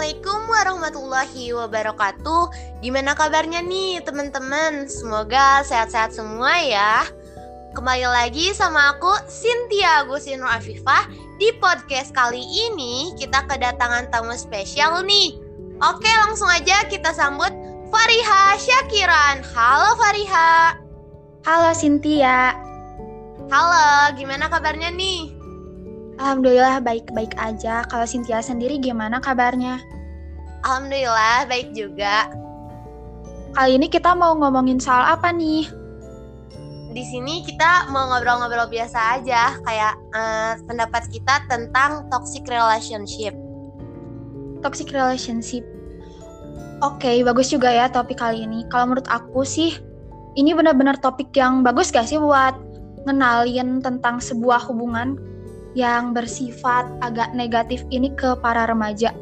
Assalamualaikum warahmatullahi wabarakatuh. Gimana kabarnya nih teman-teman? Semoga sehat-sehat semua ya. Kembali lagi sama aku Cynthia Agustin Afifah di podcast kali ini kita kedatangan tamu spesial nih. Oke, langsung aja kita sambut Fariha Syakiran. Halo Fariha. Halo Cynthia. Halo, gimana kabarnya nih? Alhamdulillah baik-baik aja. Kalau Cynthia sendiri gimana kabarnya? Alhamdulillah baik juga. Kali ini kita mau ngomongin soal apa nih? Di sini kita mau ngobrol-ngobrol biasa aja, kayak uh, pendapat kita tentang toxic relationship. Toxic relationship. Oke, okay, bagus juga ya topik kali ini. Kalau menurut aku sih, ini benar-benar topik yang bagus gak sih buat ngenalin tentang sebuah hubungan yang bersifat agak negatif ini ke para remaja.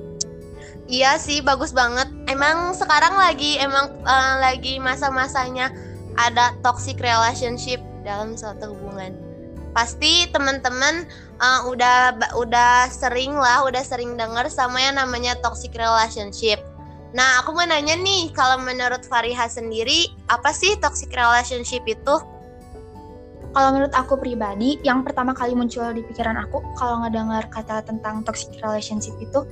Iya sih, bagus banget. Emang sekarang lagi emang uh, lagi masa-masanya ada toxic relationship dalam suatu hubungan. Pasti teman-teman uh, udah udah sering lah, udah sering dengar sama yang namanya toxic relationship. Nah, aku mau nanya nih, kalau menurut Fariha sendiri, apa sih toxic relationship itu? Kalau menurut aku pribadi, yang pertama kali muncul di pikiran aku kalau ngedengar kata tentang toxic relationship itu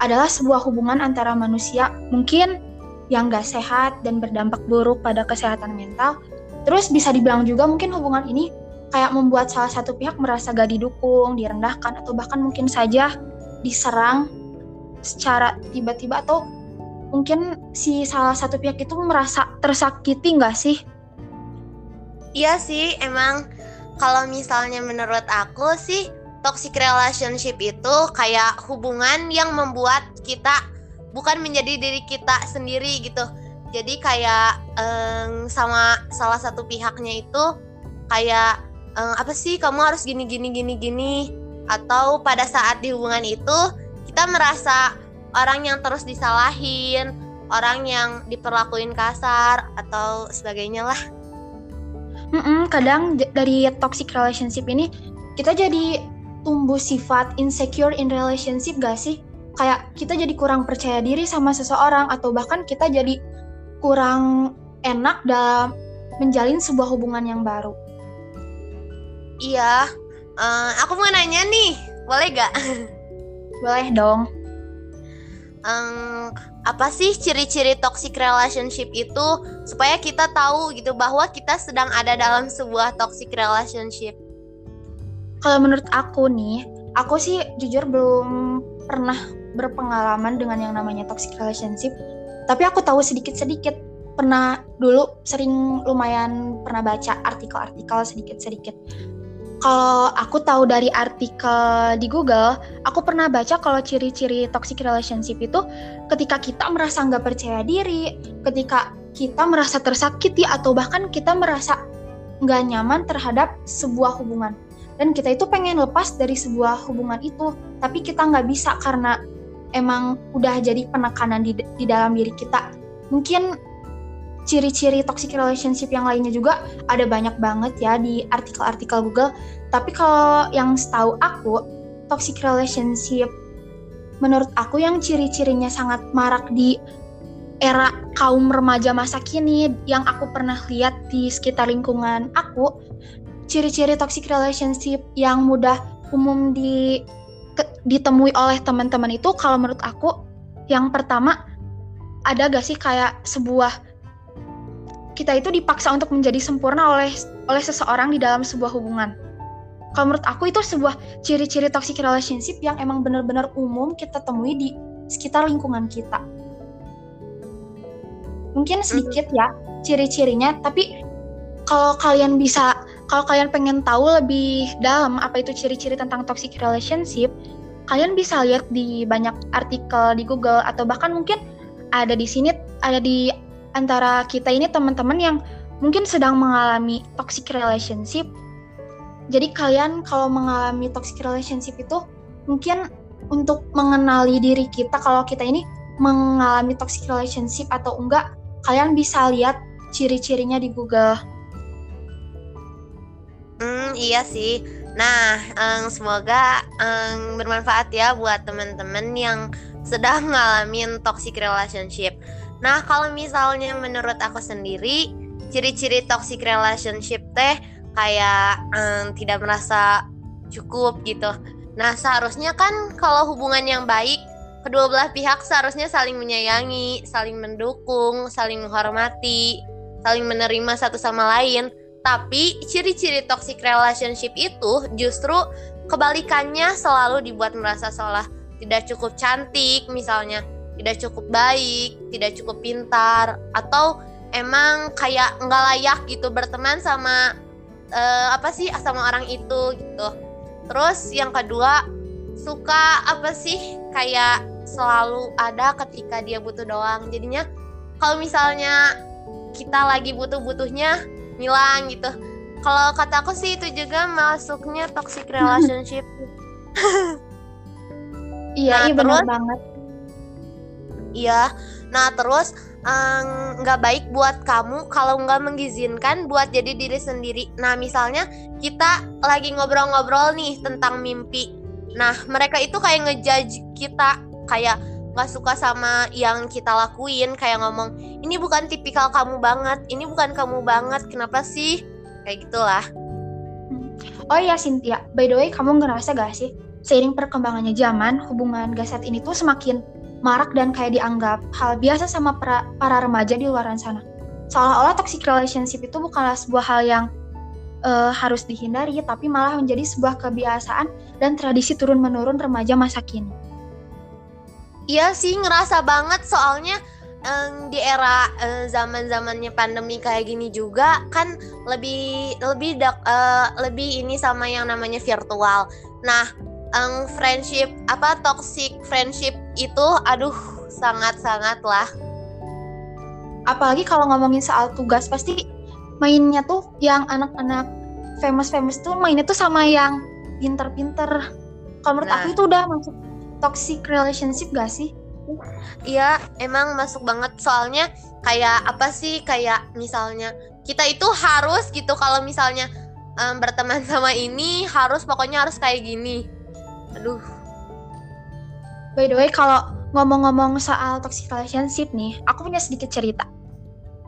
adalah sebuah hubungan antara manusia mungkin yang gak sehat dan berdampak buruk pada kesehatan mental. Terus bisa dibilang juga mungkin hubungan ini kayak membuat salah satu pihak merasa gak didukung, direndahkan, atau bahkan mungkin saja diserang secara tiba-tiba atau mungkin si salah satu pihak itu merasa tersakiti nggak sih Iya sih, emang kalau misalnya menurut aku sih toxic relationship itu kayak hubungan yang membuat kita bukan menjadi diri kita sendiri gitu. Jadi kayak um, sama salah satu pihaknya itu kayak um, apa sih kamu harus gini gini gini gini atau pada saat di hubungan itu kita merasa orang yang terus disalahin, orang yang diperlakuin kasar atau sebagainya lah. Mm-mm, kadang dari toxic relationship ini kita jadi tumbuh sifat insecure in relationship gak sih? Kayak kita jadi kurang percaya diri sama seseorang atau bahkan kita jadi kurang enak dalam menjalin sebuah hubungan yang baru. Iya, uh, aku mau nanya nih, boleh gak? Boleh dong. Um, apa sih ciri-ciri toxic relationship itu supaya kita tahu gitu bahwa kita sedang ada dalam sebuah toxic relationship. Kalau menurut aku nih, aku sih jujur belum pernah berpengalaman dengan yang namanya toxic relationship, tapi aku tahu sedikit-sedikit. Pernah dulu sering lumayan pernah baca artikel-artikel sedikit-sedikit kalau aku tahu dari artikel di Google, aku pernah baca kalau ciri-ciri toxic relationship itu ketika kita merasa nggak percaya diri, ketika kita merasa tersakiti atau bahkan kita merasa nggak nyaman terhadap sebuah hubungan. Dan kita itu pengen lepas dari sebuah hubungan itu, tapi kita nggak bisa karena emang udah jadi penekanan di, di dalam diri kita. Mungkin ciri-ciri toxic relationship yang lainnya juga ada banyak banget ya di artikel-artikel Google. Tapi kalau yang setahu aku, toxic relationship menurut aku yang ciri-cirinya sangat marak di era kaum remaja masa kini yang aku pernah lihat di sekitar lingkungan aku, ciri-ciri toxic relationship yang mudah umum di ke, ditemui oleh teman-teman itu kalau menurut aku yang pertama ada gak sih kayak sebuah kita itu dipaksa untuk menjadi sempurna oleh oleh seseorang di dalam sebuah hubungan. Kalau menurut aku itu sebuah ciri-ciri toxic relationship yang emang benar-benar umum kita temui di sekitar lingkungan kita. Mungkin sedikit ya ciri-cirinya, tapi kalau kalian bisa, kalau kalian pengen tahu lebih dalam apa itu ciri-ciri tentang toxic relationship, kalian bisa lihat di banyak artikel di Google atau bahkan mungkin ada di sini, ada di antara kita ini teman-teman yang mungkin sedang mengalami toxic relationship. Jadi kalian kalau mengalami toxic relationship itu mungkin untuk mengenali diri kita kalau kita ini mengalami toxic relationship atau enggak, kalian bisa lihat ciri-cirinya di Google. Hmm, iya sih. Nah, um, semoga um, bermanfaat ya buat teman-teman yang sedang ngalamin toxic relationship. Nah, kalau misalnya menurut aku sendiri, ciri-ciri toxic relationship teh kayak um, tidak merasa cukup gitu. Nah, seharusnya kan kalau hubungan yang baik, kedua belah pihak seharusnya saling menyayangi, saling mendukung, saling menghormati, saling menerima satu sama lain. Tapi ciri-ciri toxic relationship itu justru kebalikannya selalu dibuat merasa seolah tidak cukup cantik misalnya, tidak cukup baik, tidak cukup pintar atau emang kayak nggak layak gitu berteman sama uh, apa sih sama orang itu gitu. Terus yang kedua suka apa sih kayak selalu ada ketika dia butuh doang. Jadinya kalau misalnya kita lagi butuh-butuhnya ngilang gitu kalau kata aku sih itu juga masuknya toxic relationship iya nah, iya benar banget iya. Nah terus nggak um, baik buat kamu kalau nggak mengizinkan buat jadi diri sendiri. Nah misalnya kita lagi ngobrol-ngobrol nih tentang mimpi. Nah mereka itu kayak ngejudge kita kayak nggak suka sama yang kita lakuin kayak ngomong ini bukan tipikal kamu banget ini bukan kamu banget kenapa sih? Kayak gitulah. Oh iya Cynthia. By the way kamu ngerasa gak sih seiring perkembangannya zaman hubungan gasat ini tuh semakin marak dan kayak dianggap hal biasa sama para, para remaja di luar sana. Seolah-olah toxic relationship itu bukanlah sebuah hal yang uh, harus dihindari tapi malah menjadi sebuah kebiasaan dan tradisi turun-menurun remaja masa kini. Iya sih ngerasa banget. Soalnya um, di era uh, zaman zamannya pandemi kayak gini juga kan lebih lebih uh, lebih ini sama yang namanya virtual. Nah, um, friendship apa toxic friendship itu aduh sangat-sangat lah. Apalagi kalau ngomongin soal tugas pasti mainnya tuh yang anak-anak famous-famous tuh mainnya tuh sama yang pinter-pinter. Kalau menurut nah. aku itu udah masuk toxic relationship gak sih? Iya, emang masuk banget soalnya kayak apa sih kayak misalnya kita itu harus gitu kalau misalnya um, berteman sama ini harus pokoknya harus kayak gini. Aduh. By the way, kalau ngomong-ngomong soal toxic relationship nih, aku punya sedikit cerita.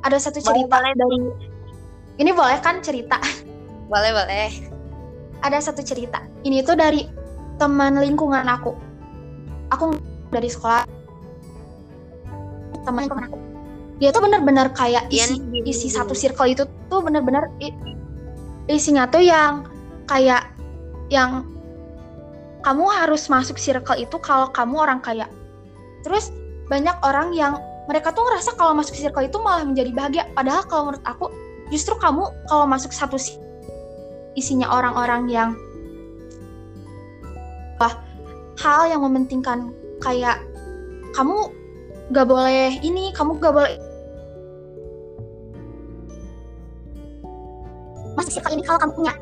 Ada satu cerita boleh, dari ini boleh kan cerita? Boleh, boleh. Ada satu cerita. Ini tuh dari teman lingkungan aku aku dari sekolah teman teman aku dia tuh benar-benar kayak isi isi satu circle itu tuh benar-benar isinya tuh yang kayak yang kamu harus masuk circle itu kalau kamu orang kaya. Terus banyak orang yang mereka tuh ngerasa kalau masuk circle itu malah menjadi bahagia. Padahal kalau menurut aku justru kamu kalau masuk satu isinya orang-orang yang wah hal yang mementingkan kayak kamu gak boleh ini, kamu gak boleh masuk circle ini kalau kamu punya.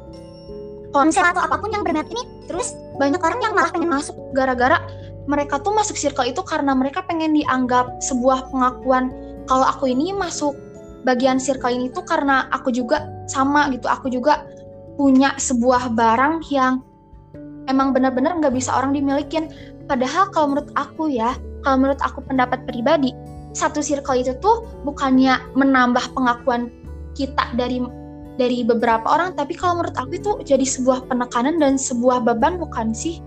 Konsep atau apa pun yang bermerek ini terus banyak orang yang malah pengen masuk gara-gara mereka tuh masuk circle itu karena mereka pengen dianggap sebuah pengakuan kalau aku ini masuk bagian circle ini tuh karena aku juga sama gitu aku juga punya sebuah barang yang emang benar-benar nggak bisa orang dimilikin. Padahal kalau menurut aku ya, kalau menurut aku pendapat pribadi, satu circle itu tuh bukannya menambah pengakuan kita dari dari beberapa orang, tapi kalau menurut aku itu jadi sebuah penekanan dan sebuah beban bukan sih?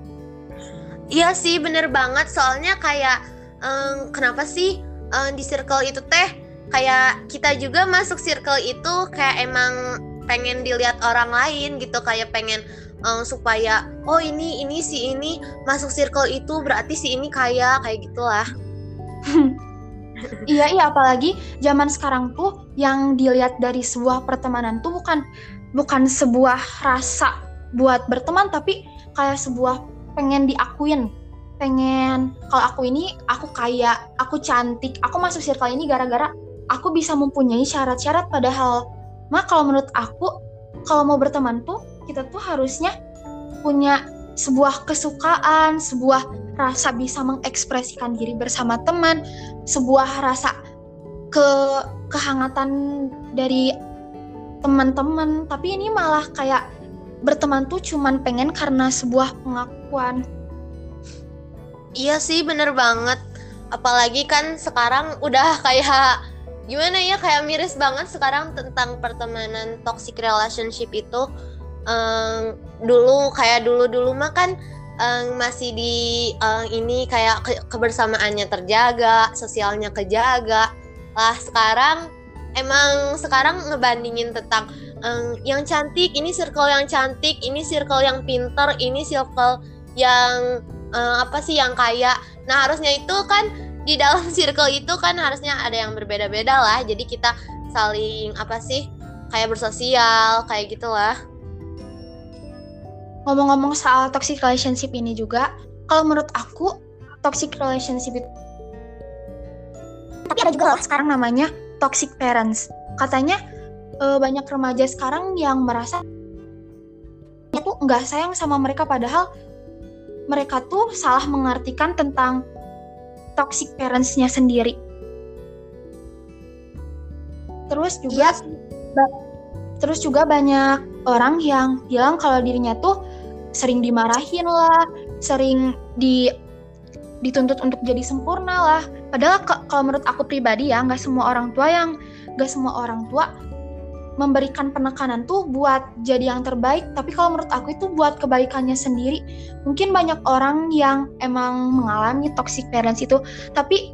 Iya sih, bener banget. Soalnya kayak um, kenapa sih um, di circle itu teh kayak kita juga masuk circle itu kayak emang pengen dilihat orang lain gitu kayak pengen um, supaya oh ini ini si ini masuk circle itu berarti si ini kaya kayak gitulah iya iya apalagi zaman sekarang tuh yang dilihat dari sebuah pertemanan tuh bukan bukan sebuah rasa buat berteman tapi kayak sebuah pengen diakuin. Pengen kalau aku ini aku kaya aku cantik aku masuk circle ini gara-gara aku bisa mempunyai syarat-syarat. Padahal mah kalau menurut aku kalau mau berteman tuh kita tuh harusnya punya sebuah kesukaan, sebuah rasa bisa mengekspresikan diri bersama teman, sebuah rasa ke kehangatan dari teman-teman. Tapi ini malah kayak berteman tuh cuman pengen karena sebuah pengakuan. Iya sih bener banget apalagi kan sekarang udah kayak gimana ya kayak miris banget sekarang tentang pertemanan toxic relationship itu um, dulu kayak dulu dulu mah kan um, masih di um, ini kayak ke kebersamaannya terjaga sosialnya kejaga. Lah sekarang emang sekarang ngebandingin tentang um, yang cantik ini circle yang cantik ini circle yang pinter ini circle yang um, apa sih yang kaya. Nah harusnya itu kan di dalam circle itu kan harusnya ada yang berbeda-beda lah. Jadi kita saling apa sih kayak bersosial kayak gitulah ngomong-ngomong soal toxic relationship ini juga kalau menurut aku toxic relationship itu tapi ada juga loh sekarang namanya toxic parents katanya e, banyak remaja sekarang yang merasa itu nggak sayang sama mereka padahal mereka tuh salah mengartikan tentang toxic parents-nya sendiri. Terus juga iya. terus juga banyak orang yang bilang kalau dirinya tuh sering dimarahin lah, sering di dituntut untuk jadi sempurna lah. Padahal kalau menurut aku pribadi ya, nggak semua orang tua yang nggak semua orang tua memberikan penekanan tuh buat jadi yang terbaik, tapi kalau menurut aku itu buat kebaikannya sendiri. Mungkin banyak orang yang emang mengalami toxic parents itu, tapi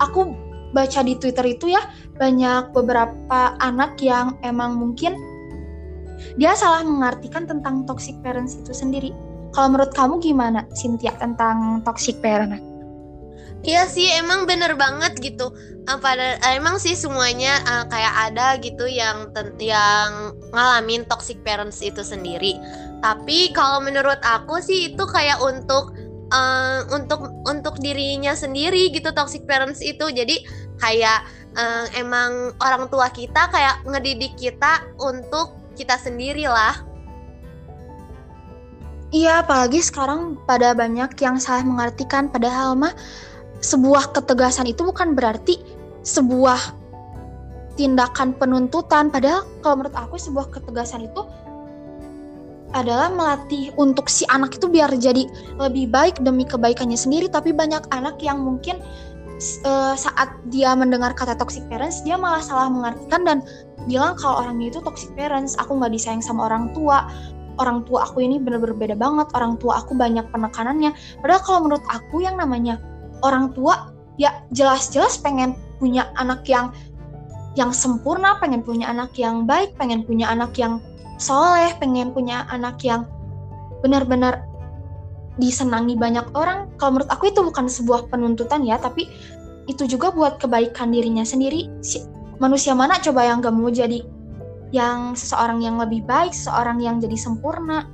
aku baca di Twitter itu ya banyak beberapa anak yang emang mungkin dia salah mengartikan tentang toxic parents itu sendiri. Kalau menurut kamu gimana, Cynthia, tentang toxic parents? Iya sih, emang bener banget gitu. Uh, pada uh, emang sih semuanya uh, kayak ada gitu yang yang ngalamin toxic parents itu sendiri. Tapi kalau menurut aku sih itu kayak untuk uh, untuk untuk dirinya sendiri gitu toxic parents itu. Jadi kayak uh, emang orang tua kita kayak ngedidik kita untuk kita sendiri lah. Iya, apalagi sekarang pada banyak yang salah mengartikan. Padahal mah sebuah ketegasan itu bukan berarti sebuah tindakan penuntutan. Padahal kalau menurut aku sebuah ketegasan itu adalah melatih untuk si anak itu biar jadi lebih baik demi kebaikannya sendiri. Tapi banyak anak yang mungkin uh, saat dia mendengar kata toxic parents dia malah salah mengartikan dan bilang kalau orangnya itu toxic parents. Aku nggak disayang sama orang tua. Orang tua aku ini bener-bener beda banget. Orang tua aku banyak penekanannya. Padahal kalau menurut aku yang namanya orang tua ya jelas-jelas pengen punya anak yang yang sempurna, pengen punya anak yang baik, pengen punya anak yang soleh, pengen punya anak yang benar-benar disenangi banyak orang. Kalau menurut aku itu bukan sebuah penuntutan ya, tapi itu juga buat kebaikan dirinya sendiri. Si, manusia mana coba yang gak mau jadi yang seseorang yang lebih baik, seseorang yang jadi sempurna.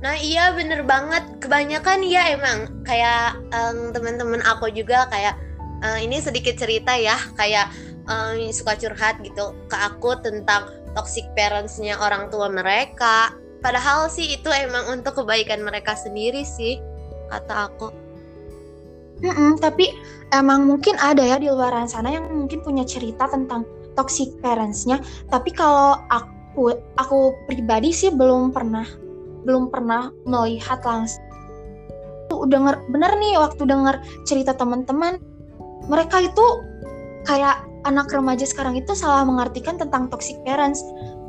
Nah iya bener banget kebanyakan ya emang kayak um, teman-teman aku juga kayak uh, ini sedikit cerita ya kayak um, suka curhat gitu ke aku tentang toxic parentsnya orang tua mereka. Padahal sih itu emang untuk kebaikan mereka sendiri sih kata aku. Mm -mm, tapi emang mungkin ada ya di luar sana yang mungkin punya cerita tentang toxic parentsnya. Tapi kalau aku aku pribadi sih belum pernah belum pernah melihat langsung denger bener nih waktu denger cerita teman-teman mereka itu kayak anak remaja sekarang itu salah mengartikan tentang toxic parents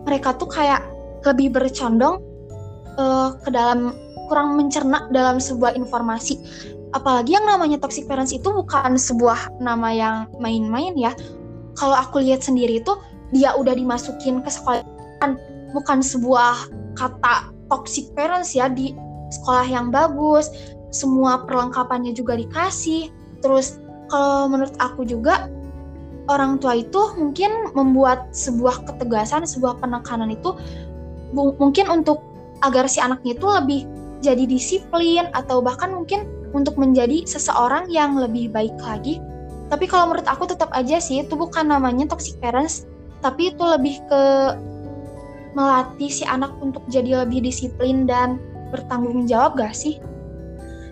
mereka tuh kayak lebih bercondong uh, ke dalam kurang mencerna dalam sebuah informasi. Apalagi yang namanya toxic parents itu bukan sebuah nama yang main-main ya. Kalau aku lihat sendiri itu dia udah dimasukin ke sekolah. Bukan sebuah kata toxic parents ya di sekolah yang bagus, semua perlengkapannya juga dikasih. Terus kalau menurut aku juga orang tua itu mungkin membuat sebuah ketegasan, sebuah penekanan itu mungkin untuk agar si anaknya itu lebih jadi disiplin atau bahkan mungkin untuk menjadi seseorang yang lebih baik lagi. Tapi kalau menurut aku tetap aja sih itu bukan namanya toxic parents, tapi itu lebih ke melatih si anak untuk jadi lebih disiplin dan bertanggung jawab gak sih?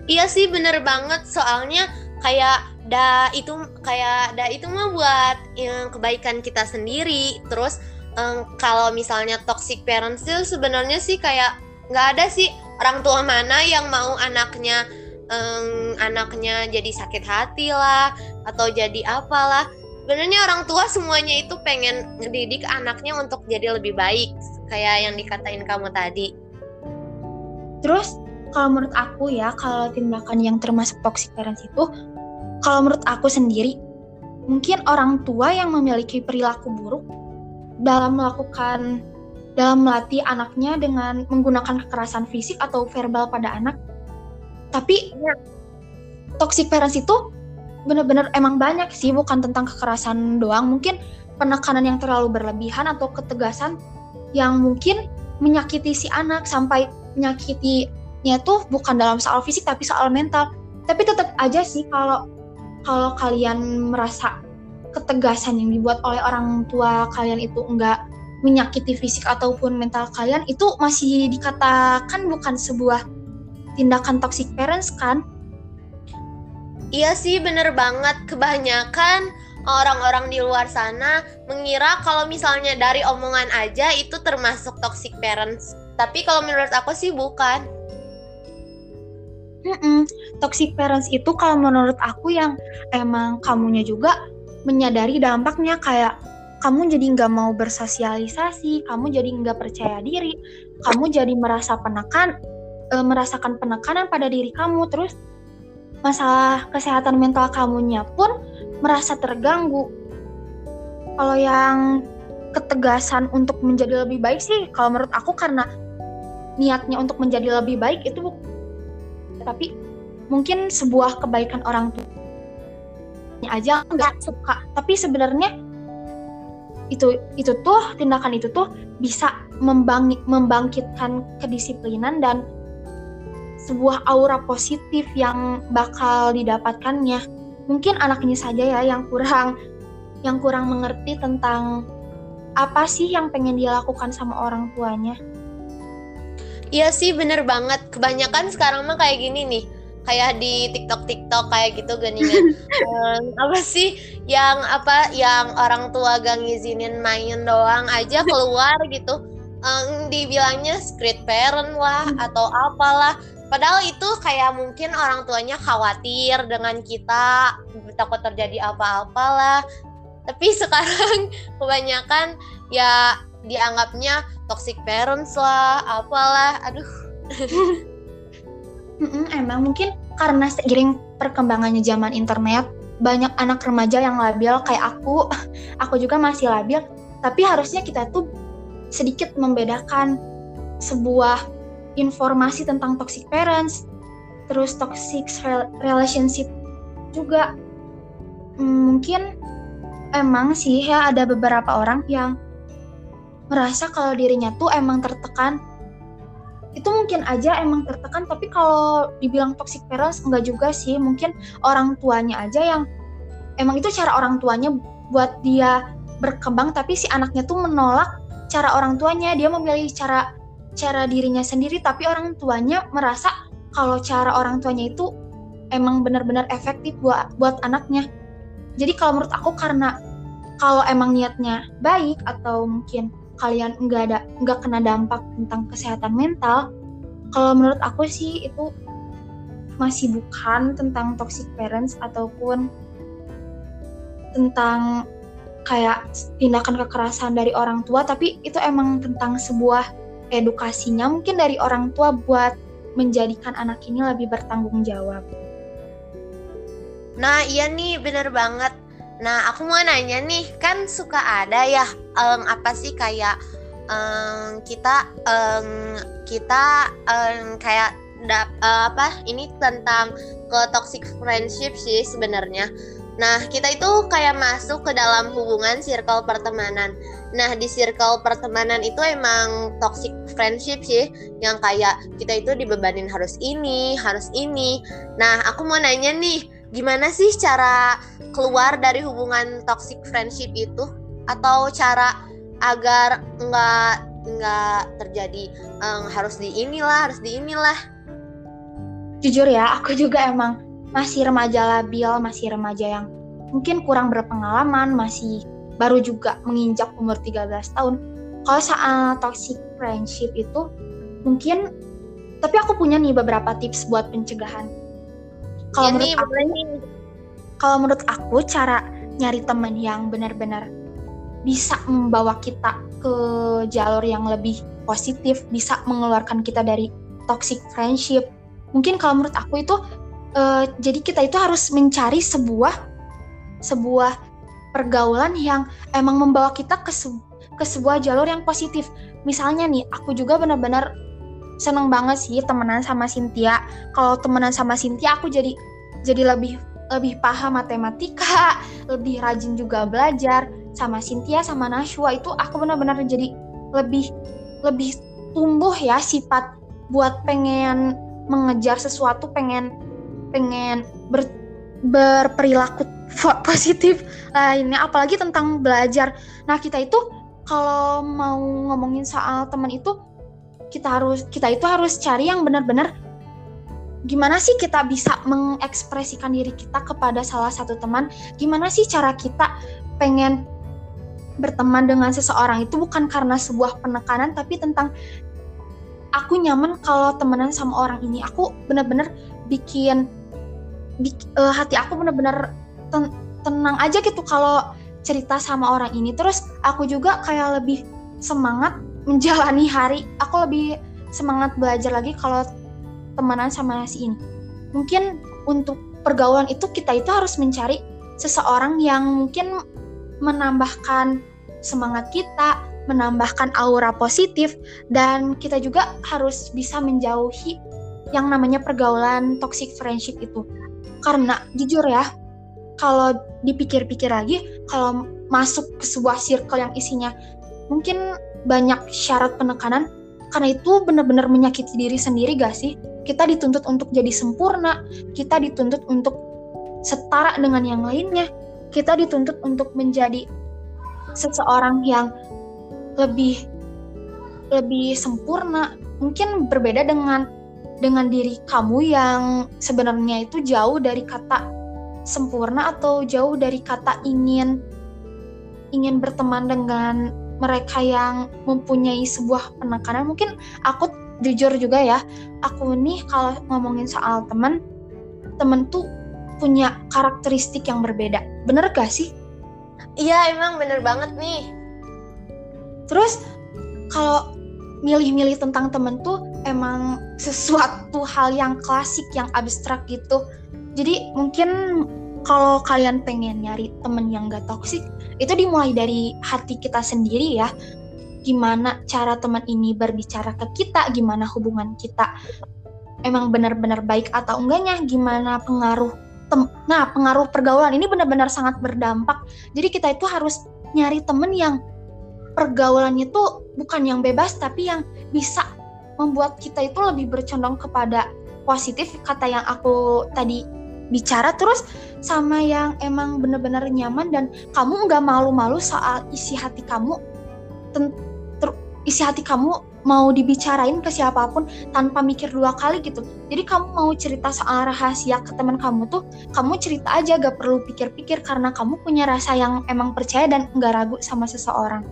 Iya sih bener banget soalnya kayak da itu kayak da itu mah buat yang kebaikan kita sendiri terus um, kalau misalnya toxic parents itu sebenarnya sih kayak nggak ada sih orang tua mana yang mau anaknya um, anaknya jadi sakit hati lah atau jadi apalah. Sebenarnya orang tua semuanya itu pengen ngedidik anaknya untuk jadi lebih baik kayak yang dikatain kamu tadi. Terus kalau menurut aku ya kalau tindakan yang termasuk toxic parents itu kalau menurut aku sendiri mungkin orang tua yang memiliki perilaku buruk dalam melakukan dalam melatih anaknya dengan menggunakan kekerasan fisik atau verbal pada anak. Tapi ya, toxic parents itu benar-benar emang banyak sih bukan tentang kekerasan doang. Mungkin penekanan yang terlalu berlebihan atau ketegasan yang mungkin menyakiti si anak sampai menyakitinya tuh bukan dalam soal fisik tapi soal mental. Tapi tetap aja sih kalau kalau kalian merasa ketegasan yang dibuat oleh orang tua kalian itu enggak menyakiti fisik ataupun mental kalian itu masih dikatakan bukan sebuah tindakan toxic parents kan Iya sih bener banget kebanyakan orang-orang di luar sana mengira kalau misalnya dari omongan aja itu termasuk toxic parents. Tapi kalau menurut aku sih bukan. Mm-mm. Toxic parents itu kalau menurut aku yang emang kamunya juga menyadari dampaknya kayak kamu jadi nggak mau bersosialisasi, kamu jadi nggak percaya diri, kamu jadi merasa penekan, e, merasakan penekanan pada diri kamu, terus masalah kesehatan mental kamunya pun merasa terganggu. Kalau yang ketegasan untuk menjadi lebih baik sih, kalau menurut aku karena niatnya untuk menjadi lebih baik itu tapi mungkin sebuah kebaikan orang tua aja nggak suka tapi sebenarnya itu itu tuh tindakan itu tuh bisa membang, membangkitkan kedisiplinan dan sebuah aura positif yang bakal didapatkannya. Mungkin anaknya saja ya yang kurang yang kurang mengerti tentang apa sih yang pengen dia lakukan sama orang tuanya. Iya sih bener banget. Kebanyakan sekarang mah kayak gini nih. Kayak di TikTok TikTok kayak gitu geningan. um, apa sih yang apa yang orang tua gak ngizinin main doang aja keluar gitu. Um, dibilangnya script parent lah atau apalah Padahal itu kayak mungkin orang tuanya khawatir dengan kita, takut terjadi apa-apalah. Tapi sekarang kebanyakan ya dianggapnya toxic parents lah, apalah. Aduh. Emang mungkin karena seiring perkembangannya zaman internet, banyak anak remaja yang labil kayak aku. Aku juga masih labil, tapi harusnya kita tuh sedikit membedakan sebuah informasi tentang toxic parents, terus toxic relationship juga. Hmm, mungkin emang sih ya ada beberapa orang yang merasa kalau dirinya tuh emang tertekan. Itu mungkin aja emang tertekan, tapi kalau dibilang toxic parents enggak juga sih. Mungkin orang tuanya aja yang emang itu cara orang tuanya buat dia berkembang, tapi si anaknya tuh menolak cara orang tuanya. Dia memilih cara cara dirinya sendiri tapi orang tuanya merasa kalau cara orang tuanya itu emang benar-benar efektif buat buat anaknya. Jadi kalau menurut aku karena kalau emang niatnya baik atau mungkin kalian nggak ada nggak kena dampak tentang kesehatan mental, kalau menurut aku sih itu masih bukan tentang toxic parents ataupun tentang kayak tindakan kekerasan dari orang tua, tapi itu emang tentang sebuah edukasinya mungkin dari orang tua buat menjadikan anak ini lebih bertanggung jawab. Nah iya nih bener banget. Nah aku mau nanya nih kan suka ada ya um, apa sih kayak um, kita um, kita um, kayak da, uh, apa ini tentang ke toxic friendship sih sebenarnya. Nah, kita itu kayak masuk ke dalam hubungan circle pertemanan. Nah, di circle pertemanan itu emang toxic friendship sih, yang kayak kita itu dibebanin harus ini, harus ini. Nah, aku mau nanya nih, gimana sih cara keluar dari hubungan toxic friendship itu? Atau cara agar nggak nggak terjadi um, harus di inilah, harus di inilah? Jujur ya, aku juga emang masih remaja labil, masih remaja yang mungkin kurang berpengalaman, masih baru juga menginjak umur 13 tahun. Kalau soal toxic friendship itu mungkin tapi aku punya nih beberapa tips buat pencegahan. Kalau ya menurut aku kalau menurut aku cara nyari teman yang benar-benar bisa membawa kita ke jalur yang lebih positif, bisa mengeluarkan kita dari toxic friendship. Mungkin kalau menurut aku itu uh, jadi kita itu harus mencari sebuah sebuah pergaulan yang emang membawa kita ke se ke sebuah jalur yang positif. Misalnya nih, aku juga benar-benar seneng banget sih temenan sama Cynthia. Kalau temenan sama Cynthia, aku jadi jadi lebih lebih paham matematika, lebih rajin juga belajar sama Cynthia sama Nashwa itu aku benar-benar jadi lebih lebih tumbuh ya sifat buat pengen mengejar sesuatu, pengen pengen ber, berperilaku positif lainnya apalagi tentang belajar. Nah, kita itu kalau mau ngomongin soal teman itu kita harus kita itu harus cari yang benar-benar gimana sih kita bisa mengekspresikan diri kita kepada salah satu teman? Gimana sih cara kita pengen berteman dengan seseorang? Itu bukan karena sebuah penekanan tapi tentang aku nyaman kalau temenan sama orang ini. Aku benar-benar bikin bik, uh, hati aku benar-benar ten tenang aja gitu kalau cerita sama orang ini. Terus aku juga kayak lebih semangat menjalani hari aku lebih semangat belajar lagi kalau temenan sama si ini. Mungkin untuk pergaulan itu kita itu harus mencari seseorang yang mungkin menambahkan semangat kita menambahkan aura positif dan kita juga harus bisa menjauhi yang namanya pergaulan toxic friendship itu. Karena jujur ya kalau dipikir-pikir lagi kalau masuk ke sebuah circle yang isinya mungkin banyak syarat penekanan karena itu benar-benar menyakiti diri sendiri gak sih? Kita dituntut untuk jadi sempurna kita dituntut untuk setara dengan yang lainnya kita dituntut untuk menjadi seseorang yang lebih lebih sempurna. Mungkin berbeda dengan dengan diri kamu yang sebenarnya itu jauh dari kata sempurna atau jauh dari kata ingin ingin berteman dengan mereka yang mempunyai sebuah penekanan. Mungkin aku jujur juga ya aku nih kalau ngomongin soal teman temen tuh punya karakteristik yang berbeda. Bener gak sih? Iya emang bener banget nih. Terus kalau milih-milih tentang temen tuh emang sesuatu hal yang klasik yang abstrak gitu. Jadi mungkin kalau kalian pengen nyari temen yang gak toksik, itu dimulai dari hati kita sendiri ya. Gimana cara teman ini berbicara ke kita, gimana hubungan kita emang benar-benar baik atau enggaknya, gimana pengaruh tem nah pengaruh pergaulan ini benar-benar sangat berdampak. Jadi kita itu harus nyari temen yang pergaulannya tuh bukan yang bebas tapi yang bisa membuat kita itu lebih bercondong kepada positif kata yang aku tadi bicara terus sama yang emang bener-bener nyaman dan kamu nggak malu-malu soal isi hati kamu isi hati kamu mau dibicarain ke siapa pun tanpa mikir dua kali gitu. Jadi kamu mau cerita soal rahasia ke teman kamu tuh kamu cerita aja gak perlu pikir-pikir karena kamu punya rasa yang emang percaya dan nggak ragu sama seseorang.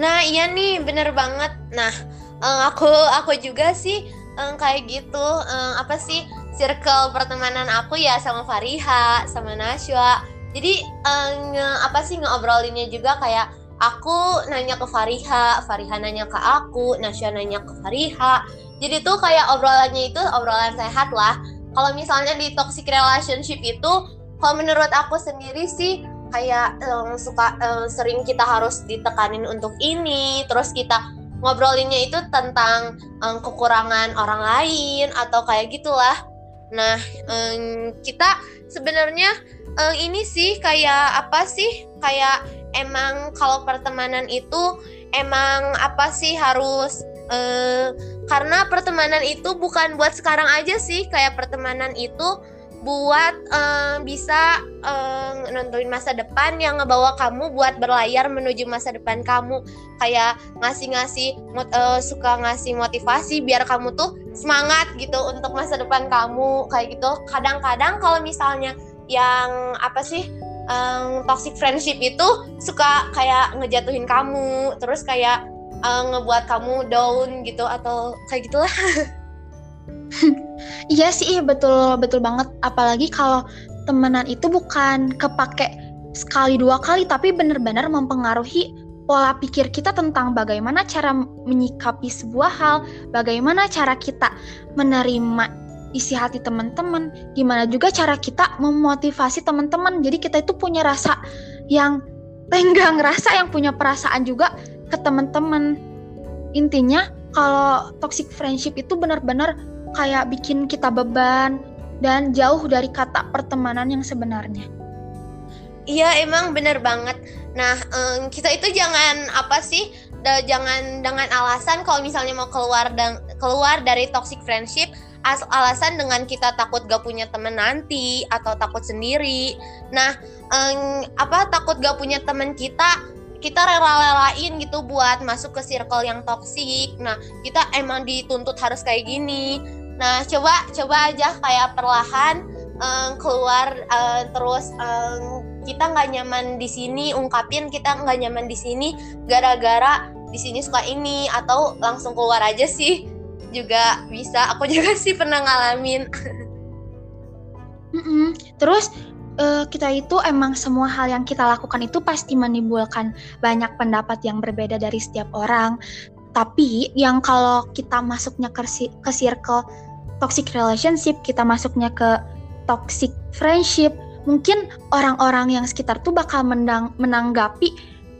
Nah iya nih bener banget. Nah eh, aku aku juga sih eh, kayak gitu. Eh, apa sih circle pertemanan aku ya sama Fariha, sama Nashwa. Jadi nge, apa sih ngobrolinya juga kayak aku nanya ke Fariha, Fariha nanya ke aku, Nashwa nanya ke Fariha. Jadi tuh kayak obrolannya itu obrolan sehat lah. Kalau misalnya di toxic relationship itu, kalau menurut aku sendiri sih kayak um, suka um, sering kita harus ditekanin untuk ini, terus kita ngobrolinnya itu tentang um, kekurangan orang lain atau kayak gitulah Nah, um, kita sebenarnya um, ini sih kayak apa sih? Kayak emang kalau pertemanan itu emang apa sih harus uh, karena pertemanan itu bukan buat sekarang aja sih, kayak pertemanan itu buat uh, bisa uh, nentuin masa depan yang ngebawa kamu buat berlayar menuju masa depan kamu. Kayak ngasih-ngasih uh, suka ngasih motivasi biar kamu tuh semangat gitu untuk masa depan kamu kayak gitu. Kadang-kadang kalau misalnya yang apa sih um, toxic friendship itu suka kayak ngejatuhin kamu terus kayak uh, ngebuat kamu down gitu atau kayak gitulah Iya sih, betul betul banget. Apalagi kalau temenan itu bukan kepake sekali dua kali, tapi benar-benar mempengaruhi pola pikir kita tentang bagaimana cara menyikapi sebuah hal, bagaimana cara kita menerima isi hati teman-teman, gimana juga cara kita memotivasi teman-teman. Jadi kita itu punya rasa yang tenggang, rasa yang punya perasaan juga ke teman-teman. Intinya kalau toxic friendship itu benar-benar kayak bikin kita beban dan jauh dari kata pertemanan yang sebenarnya. Iya emang bener banget. Nah um, kita itu jangan apa sih, da, jangan dengan alasan kalau misalnya mau keluar dan keluar dari toxic friendship, as alasan dengan kita takut gak punya temen nanti atau takut sendiri. Nah um, apa takut gak punya temen kita kita rela-relain gitu buat masuk ke circle yang toksik. Nah, kita emang dituntut harus kayak gini. Nah, coba coba aja kayak perlahan um, keluar uh, terus um, kita nggak nyaman di sini, ungkapin kita nggak nyaman di sini gara-gara di sini suka ini atau langsung keluar aja sih juga bisa. Aku juga sih pernah ngalamin. Mm -mm. Terus uh, kita itu emang semua hal yang kita lakukan itu pasti menimbulkan banyak pendapat yang berbeda dari setiap orang. Tapi yang kalau kita masuknya ke, ke circle toxic relationship, kita masuknya ke toxic friendship, mungkin orang-orang yang sekitar tuh bakal menang, menanggapi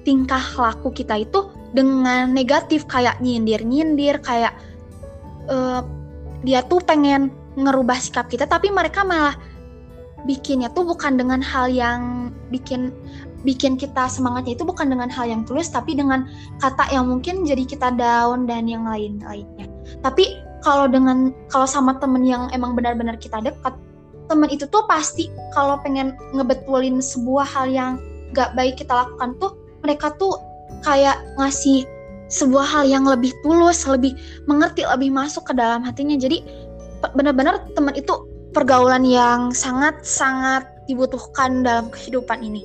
tingkah laku kita itu dengan negatif kayak nyindir-nyindir kayak uh, dia tuh pengen ngerubah sikap kita tapi mereka malah bikinnya tuh bukan dengan hal yang bikin bikin kita semangatnya itu bukan dengan hal yang tulus tapi dengan kata yang mungkin jadi kita down dan yang lain-lainnya. Tapi kalau dengan kalau sama temen yang emang benar-benar kita dekat temen itu tuh pasti kalau pengen ngebetulin sebuah hal yang gak baik kita lakukan tuh mereka tuh kayak ngasih sebuah hal yang lebih tulus, lebih mengerti, lebih masuk ke dalam hatinya. Jadi benar-benar teman itu pergaulan yang sangat-sangat dibutuhkan dalam kehidupan ini.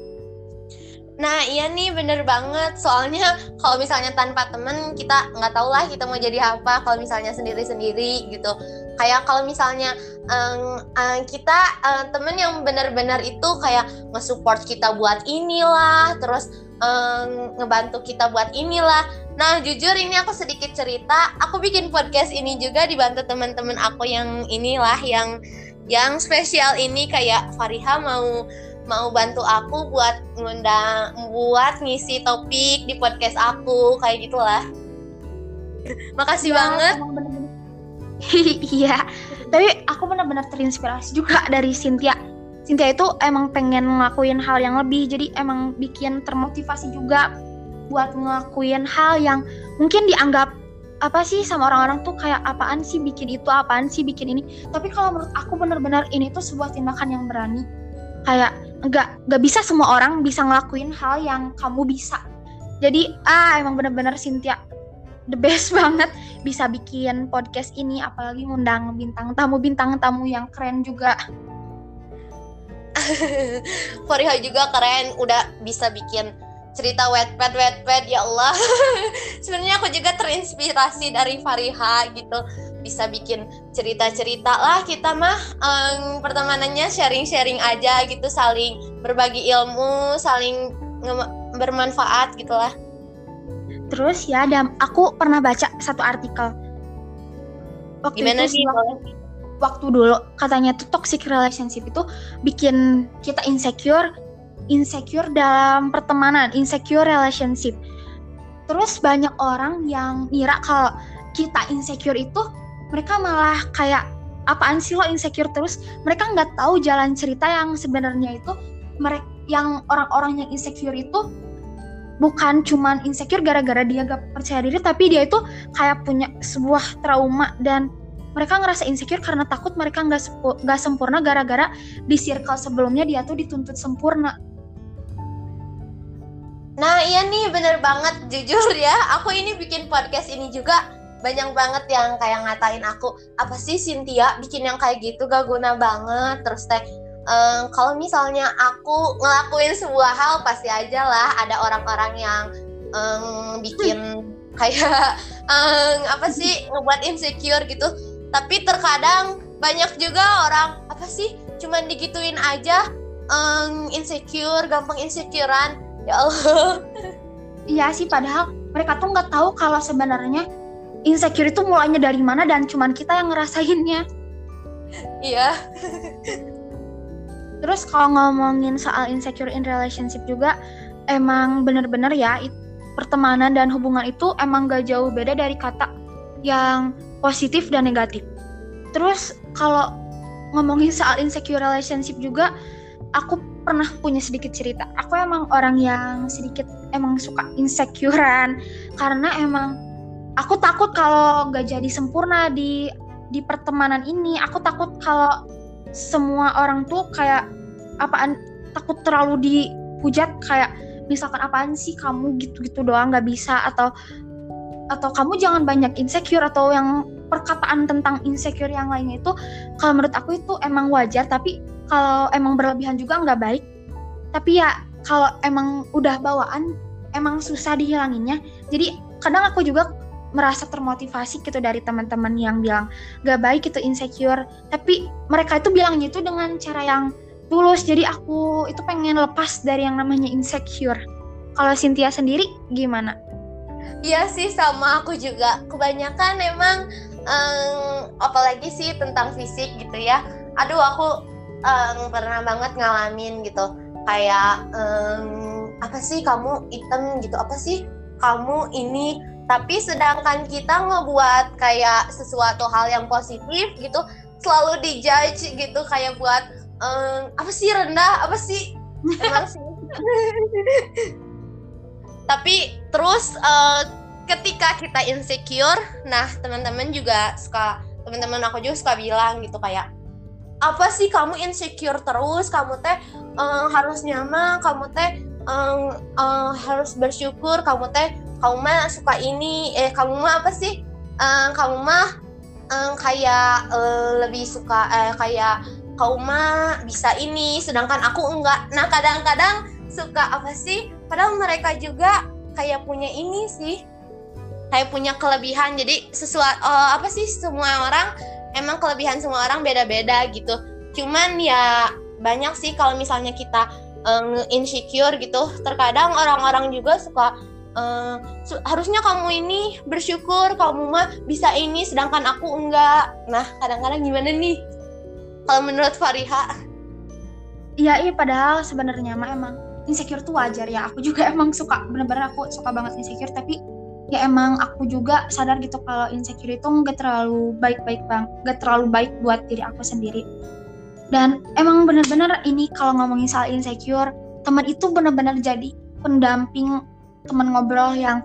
Nah iya nih bener banget. Soalnya kalau misalnya tanpa temen kita nggak tahu lah kita mau jadi apa kalau misalnya sendiri-sendiri gitu. Kayak kalau misalnya um, um, kita um, temen yang benar-benar itu kayak nge-support kita buat inilah terus um, ngebantu kita buat inilah. Nah jujur ini aku sedikit cerita. Aku bikin podcast ini juga dibantu teman-teman aku yang inilah yang yang spesial ini. Kayak Fariha mau mau bantu aku buat ngundang buat ngisi topik di podcast aku kayak gitulah. Makasih ya, banget. iya. Tapi aku benar-benar terinspirasi juga dari Cynthia. Cynthia itu emang pengen ngelakuin hal yang lebih jadi emang bikin termotivasi juga buat ngelakuin hal yang mungkin dianggap apa sih sama orang-orang tuh kayak apaan sih bikin itu? Apaan sih bikin ini? Tapi kalau menurut aku benar-benar ini tuh sebuah tindakan yang berani. Kayak nggak nggak bisa semua orang bisa ngelakuin hal yang kamu bisa. Jadi ah emang bener-bener Cynthia the best banget bisa bikin podcast ini apalagi ngundang bintang tamu bintang tamu yang keren juga. Fariha juga keren udah bisa bikin cerita wet wet wet ya Allah. Sebenarnya aku juga terinspirasi dari Fariha gitu bisa bikin cerita-cerita lah. Kita mah um, pertemanannya sharing-sharing aja gitu saling berbagi ilmu saling bermanfaat gitulah terus ya dan aku pernah baca satu artikel. Waktu gimana itu, sih waktu dulu katanya tuh toxic relationship itu bikin kita insecure insecure dalam pertemanan insecure relationship. Terus banyak orang yang ngira kalau kita insecure itu mereka malah kayak apaan sih lo insecure terus mereka nggak tahu jalan cerita yang sebenarnya itu mereka yang orang-orang yang insecure itu bukan cuman insecure gara-gara dia gak percaya diri tapi dia itu kayak punya sebuah trauma dan mereka ngerasa insecure karena takut mereka nggak nggak sempurna gara-gara di circle sebelumnya dia tuh dituntut sempurna. Nah iya nih bener banget jujur ya aku ini bikin podcast ini juga banyak banget yang kayak ngatain aku apa sih Cynthia bikin yang kayak gitu? Gak guna banget. Terus teh um, kalau misalnya aku ngelakuin sebuah hal pasti aja lah ada orang-orang yang um, bikin kayak um, apa sih ngebuat insecure gitu. Tapi terkadang banyak juga orang apa sih? Cuman digituin aja um, insecure gampang insecurean. Ya Allah. Iya sih padahal mereka tuh nggak tahu kalau sebenarnya insecure itu mulainya dari mana dan cuman kita yang ngerasainnya? Iya. Terus kalau ngomongin soal insecure in relationship juga emang bener-bener ya pertemanan dan hubungan itu emang gak jauh beda dari kata yang positif dan negatif. Terus kalau ngomongin soal insecure relationship juga aku pernah punya sedikit cerita. Aku emang orang yang sedikit emang suka insecurean. Karena emang aku takut kalau gak jadi sempurna di di pertemanan ini. Aku takut kalau semua orang tuh kayak apaan takut terlalu dihujat kayak misalkan apaan sih kamu gitu-gitu doang nggak bisa. Atau atau kamu jangan banyak insecure atau yang perkataan tentang insecure yang lainnya itu kalau menurut aku itu emang wajar. Tapi kalau emang berlebihan juga nggak baik. Tapi ya kalau emang udah bawaan emang susah dihilanginnya. Jadi kadang aku juga merasa termotivasi gitu dari teman-teman yang bilang gak baik itu insecure. Tapi mereka itu bilangnya itu dengan cara yang tulus. Jadi aku itu pengen lepas dari yang namanya insecure. Kalau Cynthia sendiri gimana? Iya sih sama aku juga. Kebanyakan emang um, apalagi sih tentang fisik gitu ya. Aduh aku um, pernah banget ngalamin gitu. Kayak um, apa sih kamu hitam gitu? Apa sih kamu ini tapi sedangkan kita ngebuat kayak sesuatu hal yang positif gitu selalu dijudge gitu kayak buat um, apa sih rendah? Apa sih? Emang sih. Tapi terus uh, ketika kita insecure nah teman-teman juga suka teman-teman aku juga suka bilang gitu kayak apa sih kamu insecure terus? Kamu teh um, harus nyaman kamu teh um, um, harus bersyukur kamu teh kamu mah suka ini. Eh kamu mah apa sih? Um, kamu mah um, kayak uh, lebih suka eh kayak kamu mah bisa ini sedangkan aku enggak. Nah kadang-kadang suka apa sih? Padahal mereka juga kayak punya ini sih. Kayak punya kelebihan. Jadi sesuatu uh, eh, apa sih? Semua orang emang kelebihan semua orang beda-beda gitu. Cuman ya banyak sih kalau misalnya kita uh, insecure gitu. Terkadang orang-orang juga suka uh, harusnya kamu ini bersyukur kamu mah bisa ini sedangkan aku enggak. Nah kadang-kadang gimana nih? Kalau menurut Fariha? Iya, iya padahal sebenarnya mah emang insecure tuh wajar ya. Aku juga emang suka bener-bener aku suka banget insecure tapi ya emang aku juga sadar gitu kalau insecure itu nggak terlalu baik-baik bang nggak terlalu baik buat diri aku sendiri. Dan emang bener-bener ini kalau ngomongin soal insecure teman itu bener-bener jadi pendamping teman ngobrol yang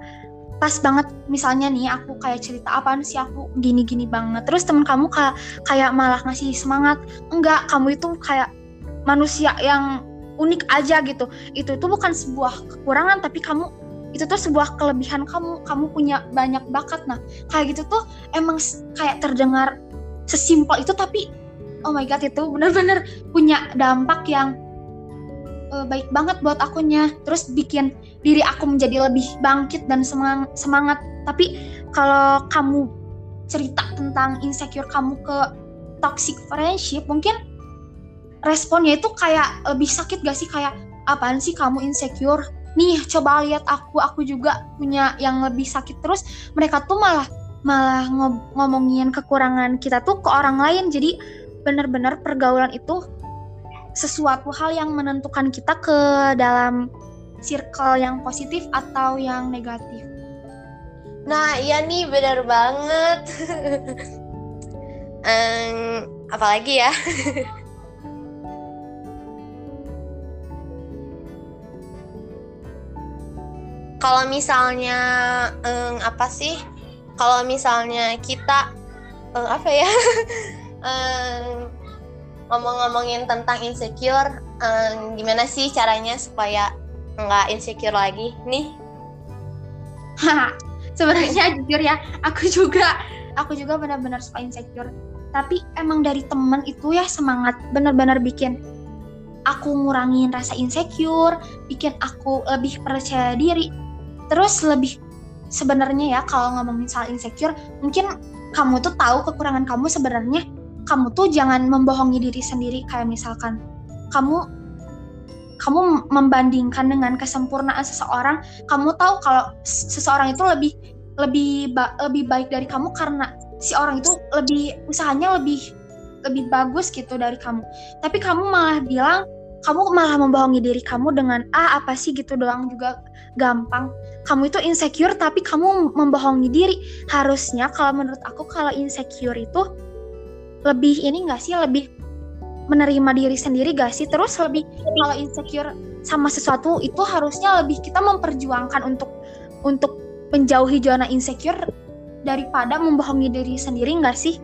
pas banget. Misalnya nih aku kayak cerita apaan sih aku gini-gini banget? Terus teman kamu kayak kayak malah ngasih semangat enggak kamu itu kayak manusia yang unik aja gitu. Itu itu bukan sebuah kekurangan tapi kamu itu tuh sebuah kelebihan kamu. Kamu punya banyak bakat. Nah kayak gitu tuh emang kayak terdengar sesimpel itu tapi oh my god itu benar-benar punya dampak yang uh, baik banget buat akunya. Terus bikin diri aku menjadi lebih bangkit dan semangat, semangat. tapi kalau kamu cerita tentang insecure kamu ke toxic friendship mungkin responnya itu kayak lebih sakit gak sih? Kayak apaan sih kamu insecure? Nih coba lihat aku aku juga punya yang lebih sakit terus. Mereka tuh malah malah ngomongin kekurangan kita tuh ke orang lain. Jadi benar-benar pergaulan itu sesuatu hal yang menentukan kita ke dalam circle yang positif atau yang negatif. Nah, iya nih benar banget. um, apalagi ya? kalau misalnya um, apa sih kalau misalnya kita um, apa ya um, ngomong-ngomongin tentang insecure um, gimana sih caranya supaya nggak insecure lagi. Nih. Sebenarnya jujur ya aku juga aku juga benar-benar suka insecure. Tapi emang dari temen itu ya semangat benar-benar bikin aku ngurangin rasa insecure bikin aku lebih percaya diri. Terus lebih sebenarnya ya kalau ngomongin soal insecure mungkin kamu tuh tahu kekurangan kamu sebenarnya. Kamu tuh jangan membohongi diri sendiri kayak misalkan kamu kamu membandingkan dengan kesempurnaan seseorang, kamu tahu kalau seseorang itu lebih lebih ba lebih baik dari kamu karena si orang itu lebih usahanya lebih lebih bagus gitu dari kamu. Tapi kamu malah bilang kamu malah membohongi diri kamu dengan ah apa sih gitu doang juga gampang. Kamu itu insecure tapi kamu membohongi diri. Harusnya kalau menurut aku kalau insecure itu lebih ini enggak sih lebih menerima diri sendiri gak sih? Terus lebih kalau insecure sama sesuatu itu harusnya lebih kita memperjuangkan untuk untuk menjauhi zona insecure daripada membohongi diri sendiri gak sih?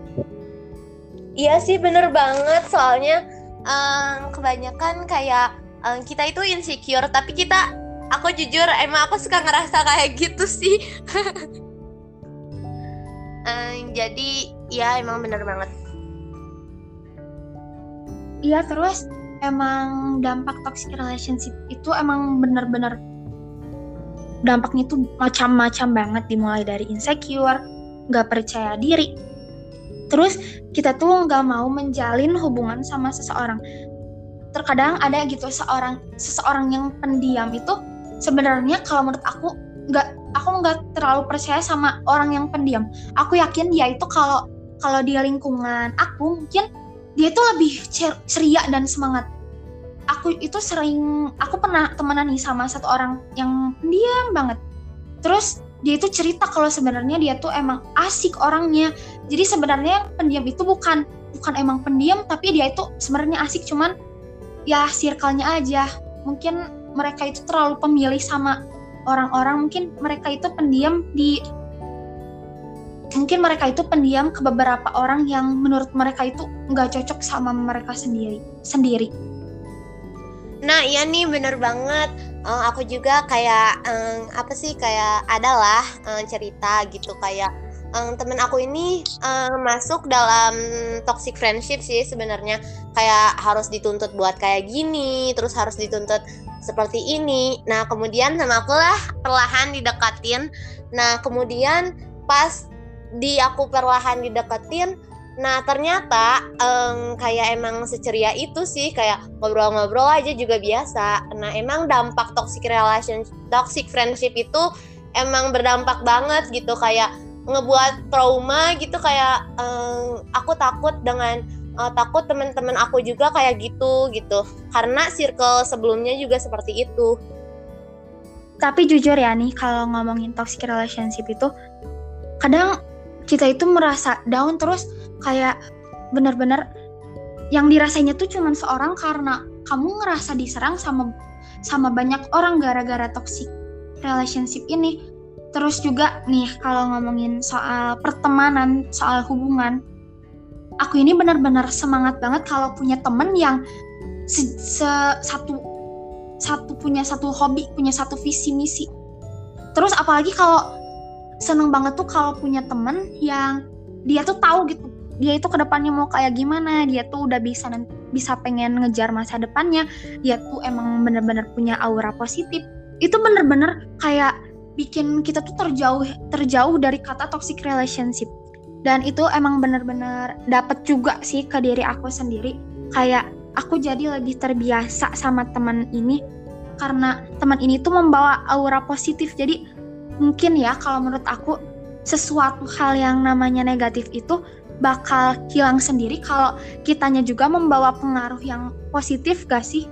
Iya sih bener banget. Soalnya um, kebanyakan kayak um, kita itu insecure tapi kita aku jujur emang aku suka ngerasa kayak gitu sih. Um, jadi ya emang bener banget iya terus emang dampak toxic relationship itu emang bener-bener dampaknya itu macam-macam banget dimulai dari insecure, nggak percaya diri. Terus kita tuh nggak mau menjalin hubungan sama seseorang. Terkadang ada gitu seorang seseorang yang pendiam itu sebenarnya kalau menurut aku nggak aku nggak terlalu percaya sama orang yang pendiam. Aku yakin dia itu kalau kalau di lingkungan aku mungkin dia itu lebih ceria dan semangat. Aku itu sering aku pernah temenan nih sama satu orang yang pendiam banget. Terus dia itu cerita kalau sebenarnya dia tuh emang asik orangnya. Jadi sebenarnya yang pendiam itu bukan bukan emang pendiam tapi dia itu sebenarnya asik. Cuman ya circle-nya aja. Mungkin mereka itu terlalu pemilih sama orang-orang. Mungkin mereka itu pendiam di mungkin mereka itu pendiam ke beberapa orang yang menurut mereka itu nggak cocok sama mereka sendiri sendiri. Nah iya nih bener banget. Uh, aku juga kayak um, apa sih kayak adalah um, cerita gitu kayak um, temen aku ini um, masuk dalam toxic friendship sih sebenarnya kayak harus dituntut buat kayak gini terus harus dituntut seperti ini nah kemudian sama aku lah perlahan didekatin nah kemudian pas di aku perlahan dideketin. Nah ternyata um, kayak emang seceria itu sih kayak ngobrol-ngobrol aja juga biasa. Nah emang dampak toxic relation toxic friendship itu emang berdampak banget gitu kayak ngebuat trauma gitu kayak um, aku takut dengan uh, takut teman-teman aku juga kayak gitu gitu. Karena circle sebelumnya juga seperti itu. Tapi jujur ya nih kalau ngomongin toxic relationship itu kadang kita itu merasa down terus kayak benar-benar yang dirasainya tuh cuma seorang karena kamu ngerasa diserang sama sama banyak orang gara-gara toxic relationship ini. Terus juga nih kalau ngomongin soal pertemanan, soal hubungan, aku ini benar-benar semangat banget kalau punya temen yang se, se satu satu punya satu hobi, punya satu visi misi. Terus apalagi kalau seneng banget tuh kalau punya temen yang dia tuh tahu gitu dia itu ke depannya mau kayak gimana dia tuh udah bisa bisa pengen ngejar masa depannya dia tuh emang bener-bener punya aura positif. Itu bener-bener kayak bikin kita tuh terjauh terjauh dari kata toxic relationship. Dan itu emang bener-bener dapet juga sih ke diri aku sendiri. Kayak aku jadi lebih terbiasa sama teman ini karena teman ini tuh membawa aura positif. Jadi mungkin ya kalau menurut aku sesuatu hal yang namanya negatif itu bakal hilang sendiri kalau kitanya juga membawa pengaruh yang positif gak sih?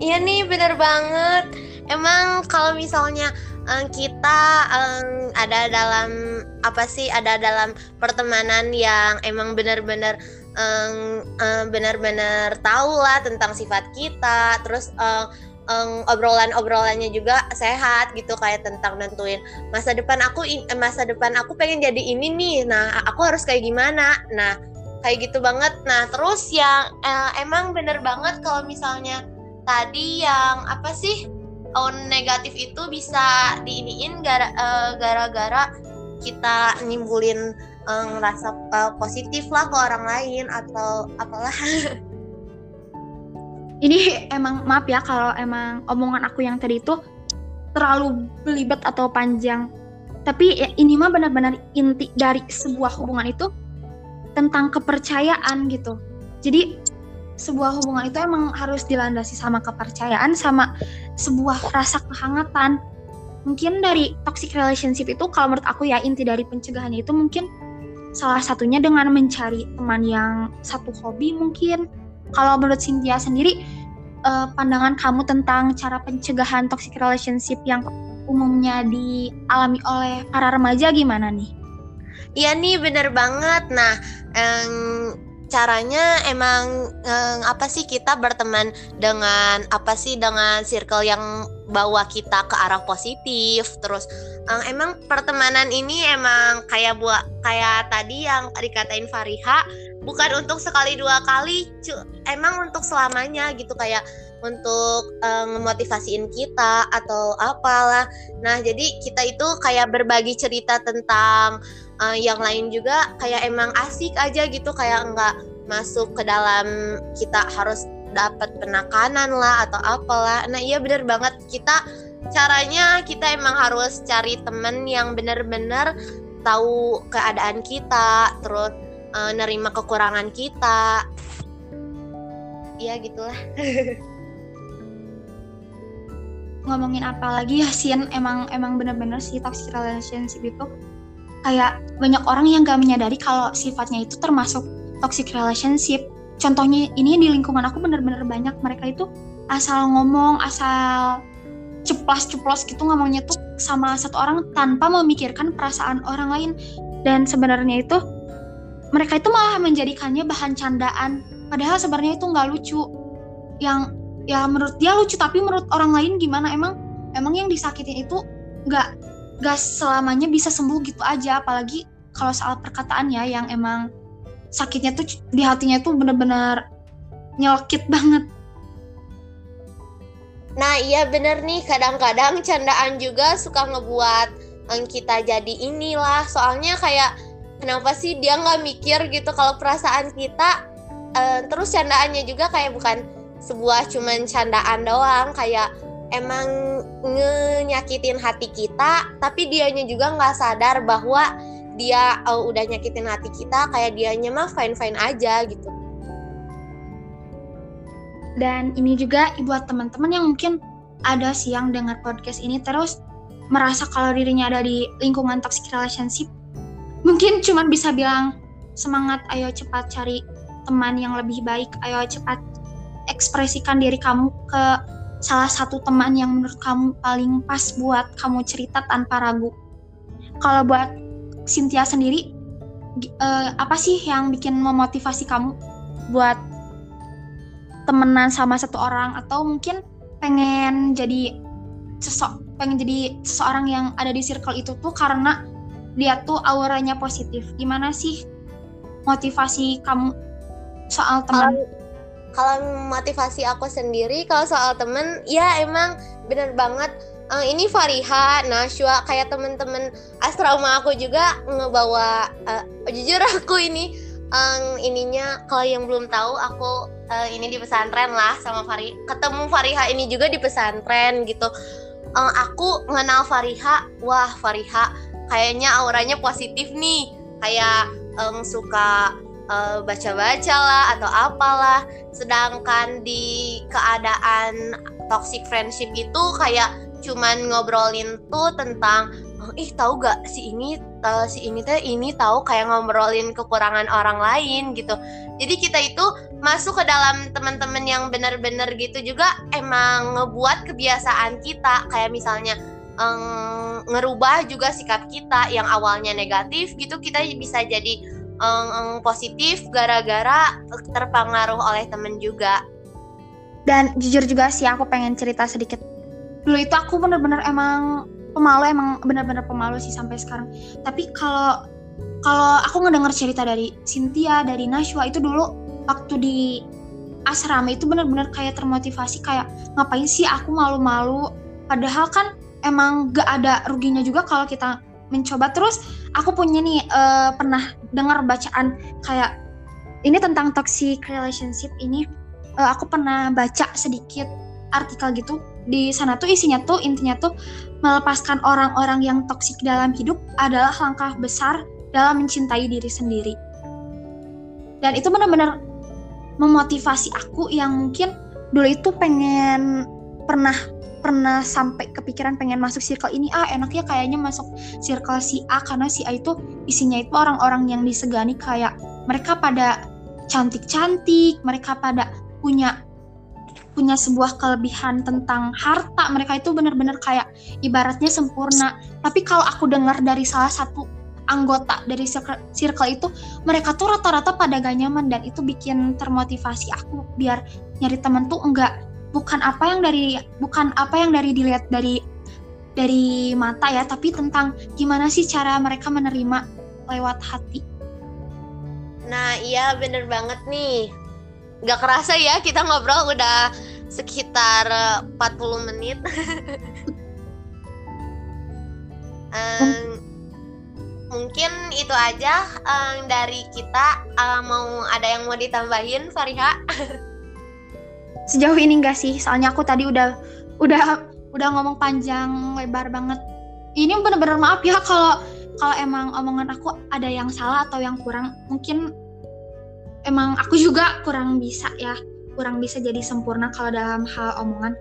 Iya nih bener banget. Emang kalau misalnya um, kita um, ada dalam apa sih ada dalam pertemanan yang emang bener-bener um, um, bener-bener tahu lah tentang sifat kita, terus um, um, obrolan-obrolannya juga sehat gitu kayak tentang nentuin masa depan aku eh, masa depan aku pengen jadi ini nih. Nah aku harus kayak gimana? Nah kayak gitu banget. Nah terus yang eh, emang bener banget kalau misalnya tadi yang apa sih on negatif itu bisa diiniin eh, gara-gara kita nimbulin um, rasa uh, positif lah ke orang lain atau apalah ini emang maaf ya kalau emang omongan aku yang tadi itu terlalu belibet atau panjang. Tapi ya, ini mah benar-benar inti dari sebuah hubungan itu tentang kepercayaan gitu. Jadi sebuah hubungan itu emang harus dilandasi sama kepercayaan sama sebuah rasa kehangatan. Mungkin dari toxic relationship itu kalau menurut aku ya inti dari pencegahannya itu mungkin salah satunya dengan mencari teman yang satu hobi mungkin. Kalau menurut Cynthia sendiri uh, pandangan kamu tentang cara pencegahan toxic relationship yang umumnya dialami oleh para remaja gimana nih? Iya nih bener banget. Nah, um, caranya emang um, apa sih kita berteman dengan apa sih dengan circle yang bawa kita ke arah positif. Terus um, emang pertemanan ini emang kayak buat kayak tadi yang dikatain Fariha bukan untuk sekali dua kali, cu emang untuk selamanya gitu kayak untuk uh, ngemotivasiin kita atau apalah. Nah, jadi kita itu kayak berbagi cerita tentang uh, yang lain juga kayak emang asik aja gitu kayak nggak masuk ke dalam kita harus dapat penekanan lah atau apalah. Nah, iya bener banget kita caranya kita emang harus cari temen yang bener-bener tahu keadaan kita, terus uh, nerima kekurangan kita. Iya gitulah. ngomongin apa lagi ya Sian emang emang bener-bener sih toxic relationship itu kayak banyak orang yang gak menyadari kalau sifatnya itu termasuk toxic relationship. Contohnya ini di lingkungan aku bener-bener banyak. Mereka itu asal ngomong asal ceplas-ceplos gitu ngomongnya tuh sama satu orang tanpa memikirkan perasaan orang lain. Dan sebenarnya itu mereka itu malah menjadikannya bahan candaan. Padahal sebenarnya itu nggak lucu. Yang ya menurut dia lucu tapi menurut orang lain gimana? Emang emang yang disakitin itu nggak nggak selamanya bisa sembuh gitu aja apalagi kalau soal perkataan ya yang emang sakitnya tuh di hatinya tuh bener-bener nyelkit banget. Nah iya bener nih kadang-kadang candaan juga suka ngebuat kita jadi inilah. Soalnya kayak kenapa sih dia nggak mikir gitu kalau perasaan kita uh, terus candaannya juga kayak bukan sebuah cuman candaan doang kayak emang nyakitin hati kita tapi dianya juga nggak sadar bahwa dia uh, udah nyakitin hati kita kayak dianya mah fine fine aja gitu. Dan ini juga buat teman-teman yang mungkin ada sih yang dengar podcast ini terus merasa kalau dirinya ada di lingkungan toxic relationship mungkin cuman bisa bilang semangat ayo cepat cari teman yang lebih baik ayo cepat ekspresikan diri kamu ke salah satu teman yang menurut kamu paling pas buat kamu cerita tanpa ragu. Kalau buat Cynthia sendiri, uh, apa sih yang bikin memotivasi kamu buat temenan sama satu orang atau mungkin pengen jadi sesok pengen jadi seseorang yang ada di circle itu tuh karena dia tuh auranya positif. Gimana sih motivasi kamu soal teman? kalau motivasi aku sendiri kalau soal temen ya emang bener banget. Uh, ini Fariha, Nashwa kayak temen-temen asrama aku juga ngebawa uh, jujur aku ini um, ininya kalau yang belum tahu aku uh, ini di pesantren lah sama Fari ketemu Fariha ini juga di pesantren gitu. Uh, aku mengenal Fariha wah Fariha kayaknya auranya positif nih. Kayak um, suka uh, baca-baca lah atau apalah. Sedangkan di keadaan toxic friendship itu kayak cuman ngobrolin tuh tentang ih tahu gak si ini uh, si ini teh ini tahu? Kayak ngobrolin kekurangan orang lain gitu. Jadi kita itu masuk ke dalam teman-teman yang benar-benar gitu juga emang ngebuat kebiasaan kita. Kayak misalnya um, ngerubah juga sikap kita yang awalnya negatif gitu kita bisa jadi um, positif gara-gara terpengaruh oleh temen juga. Dan jujur juga sih aku pengen cerita sedikit. Dulu itu aku bener-bener emang pemalu emang bener-bener pemalu sih sampai sekarang. Tapi kalau kalau aku ngedenger cerita dari Cynthia, dari Nashwa itu dulu waktu di asrama itu bener-bener kayak termotivasi kayak ngapain sih aku malu-malu padahal kan emang gak ada ruginya juga kalau kita mencoba terus aku punya nih uh, pernah dengar bacaan kayak ini tentang toxic relationship ini uh, aku pernah baca sedikit artikel gitu di sana tuh isinya tuh intinya tuh melepaskan orang-orang yang toksik dalam hidup adalah langkah besar dalam mencintai diri sendiri. dan itu benar-benar memotivasi aku yang mungkin dulu itu pengen pernah pernah sampai kepikiran pengen masuk circle ini. Ah enaknya kayaknya masuk circle si A karena si A itu isinya itu orang-orang yang disegani kayak mereka pada cantik-cantik mereka pada punya punya sebuah kelebihan tentang harta. Mereka itu benar-benar kayak ibaratnya sempurna. Tapi kalau aku dengar dari salah satu anggota dari circle, circle itu mereka tuh rata-rata pada gak nyaman dan itu bikin termotivasi aku biar nyari temen tuh enggak bukan apa yang dari bukan apa yang dari dilihat dari dari mata ya tapi tentang gimana sih cara mereka menerima lewat hati nah iya bener banget nih Gak kerasa ya kita ngobrol udah sekitar 40 menit. um, mungkin itu aja um, dari kita. Um, mau ada yang mau ditambahin, Fariha? Sejauh ini enggak sih, soalnya aku tadi udah udah udah ngomong panjang lebar banget. Ini bener-bener maaf ya kalau kalau emang omongan aku ada yang salah atau yang kurang. Mungkin emang aku juga kurang bisa ya kurang bisa jadi sempurna kalau dalam hal omongan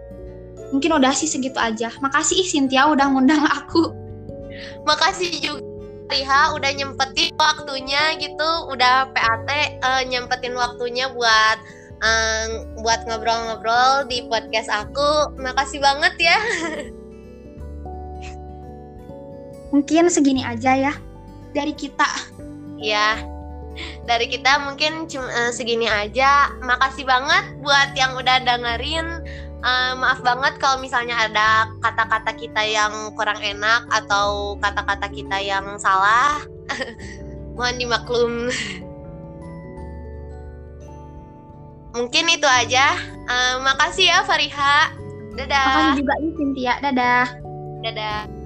mungkin udah sih segitu aja makasih Cynthia udah ngundang aku makasih juga Riha udah nyempetin waktunya gitu udah PAT uh, eh, nyempetin waktunya buat um, buat ngobrol-ngobrol di podcast aku makasih banget ya mungkin segini aja ya dari kita ya dari kita mungkin cuma uh, segini aja. Makasih banget buat yang udah dengerin. Uh, maaf banget kalau misalnya ada kata-kata kita yang kurang enak atau kata-kata kita yang salah. Mohon dimaklum. Mungkin itu aja. Uh, makasih ya Fariha. Dadah. Makasih juga nih Cynthia. Dadah. Dadah.